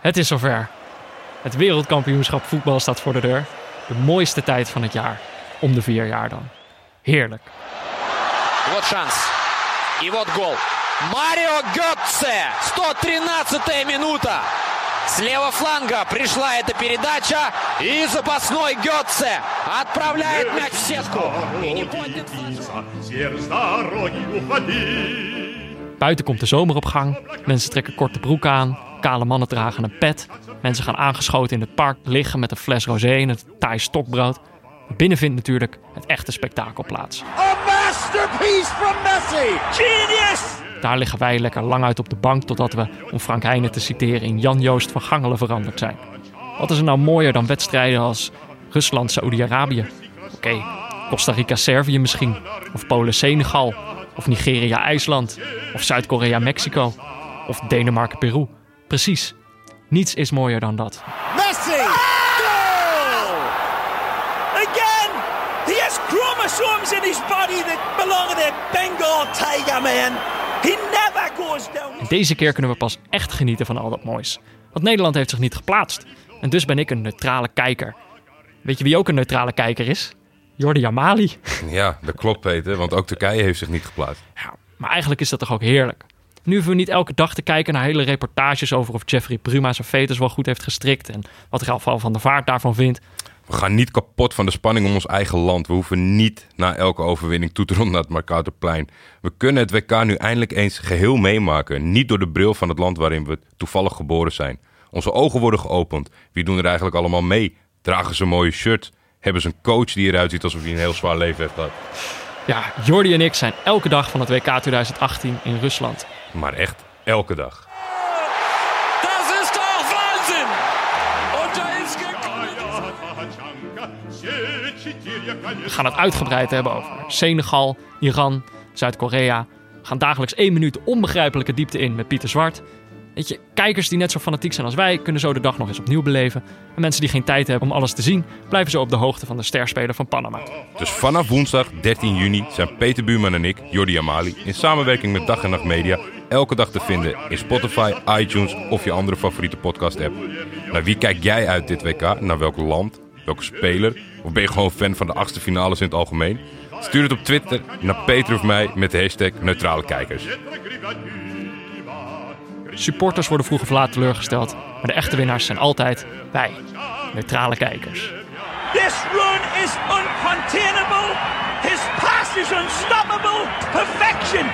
Het is zover. Het wereldkampioenschap voetbal staat voor de deur. De mooiste tijd van het jaar. Om de vier jaar dan. Heerlijk. Вот шанс. И вот гол. Марио Götze. 113 минута. С левого фланга пришла эта передача. И запасной Götze отправляет мяч в сетку. И не поднят Зверь с дороги уходи. Buiten komt de zomer op gang. Mensen trekken korte broek aan. Kale mannen dragen een pet. Mensen gaan aangeschoten in het park liggen met een fles rosé en een taai stokbrood. Binnen vindt natuurlijk het echte spektakel plaats. A masterpiece from Messi! Genius! Daar liggen wij lekker lang uit op de bank totdat we, om Frank Heijnen te citeren, in Jan-Joost van Gangelen veranderd zijn. Wat is er nou mooier dan wedstrijden als Rusland-Saoedi-Arabië? Oké, Costa Rica-Servië misschien. Of Polen-Senegal. Of Nigeria-IJsland. Of Zuid-Korea-Mexico. Of Denemarken-Peru. Precies. Niets is mooier dan dat. Messi! Goal! Again! He has chromosomes in his body that belong to the Bengal tiger, man. He never goes down. En deze keer kunnen we pas echt genieten van al dat moois. Want Nederland heeft zich niet geplaatst. En dus ben ik een neutrale kijker. Weet je wie ook een neutrale kijker is? Jordi Amali. Ja, dat klopt Peter, want ook Turkije heeft zich niet geplaatst. Ja, maar eigenlijk is dat toch ook heerlijk. Nu hoeven we niet elke dag te kijken naar hele reportages over of Jeffrey Bruma zijn fetus wel goed heeft gestrikt en wat Rafael van der Vaart daarvan vindt. We gaan niet kapot van de spanning om ons eigen land. We hoeven niet na elke overwinning toe te ronden naar het Markouterplein. We kunnen het WK nu eindelijk eens geheel meemaken. Niet door de bril van het land waarin we toevallig geboren zijn. Onze ogen worden geopend. Wie doen er eigenlijk allemaal mee? Dragen ze mooie shirts? Hebben ze een coach die eruit ziet alsof hij een heel zwaar leven heeft gehad? Ja, Jordi en ik zijn elke dag van het WK 2018 in Rusland. Maar echt elke dag. Dat is toch waanzin! We gaan het uitgebreid hebben over Senegal, Iran, Zuid-Korea. Gaan dagelijks één minuut onbegrijpelijke diepte in met Pieter Zwart. Weet kijkers die net zo fanatiek zijn als wij kunnen zo de dag nog eens opnieuw beleven. En mensen die geen tijd hebben om alles te zien, blijven zo op de hoogte van de sterspeler van Panama. Dus vanaf woensdag 13 juni zijn Peter Buurman en ik, Jordi Amali, in samenwerking met Dag en Nacht Media elke dag te vinden in Spotify, iTunes of je andere favoriete podcast app. Naar wie kijk jij uit dit WK? Naar welk land? Welke speler? Of ben je gewoon fan van de achtste finales in het algemeen? Stuur het op Twitter naar Peter of mij met de hashtag neutrale kijkers. Supporters worden vroeg of laat teleurgesteld, maar de echte winnaars zijn altijd wij, neutrale kijkers. This run is uncontainable. His pass is unstoppable. Perfection.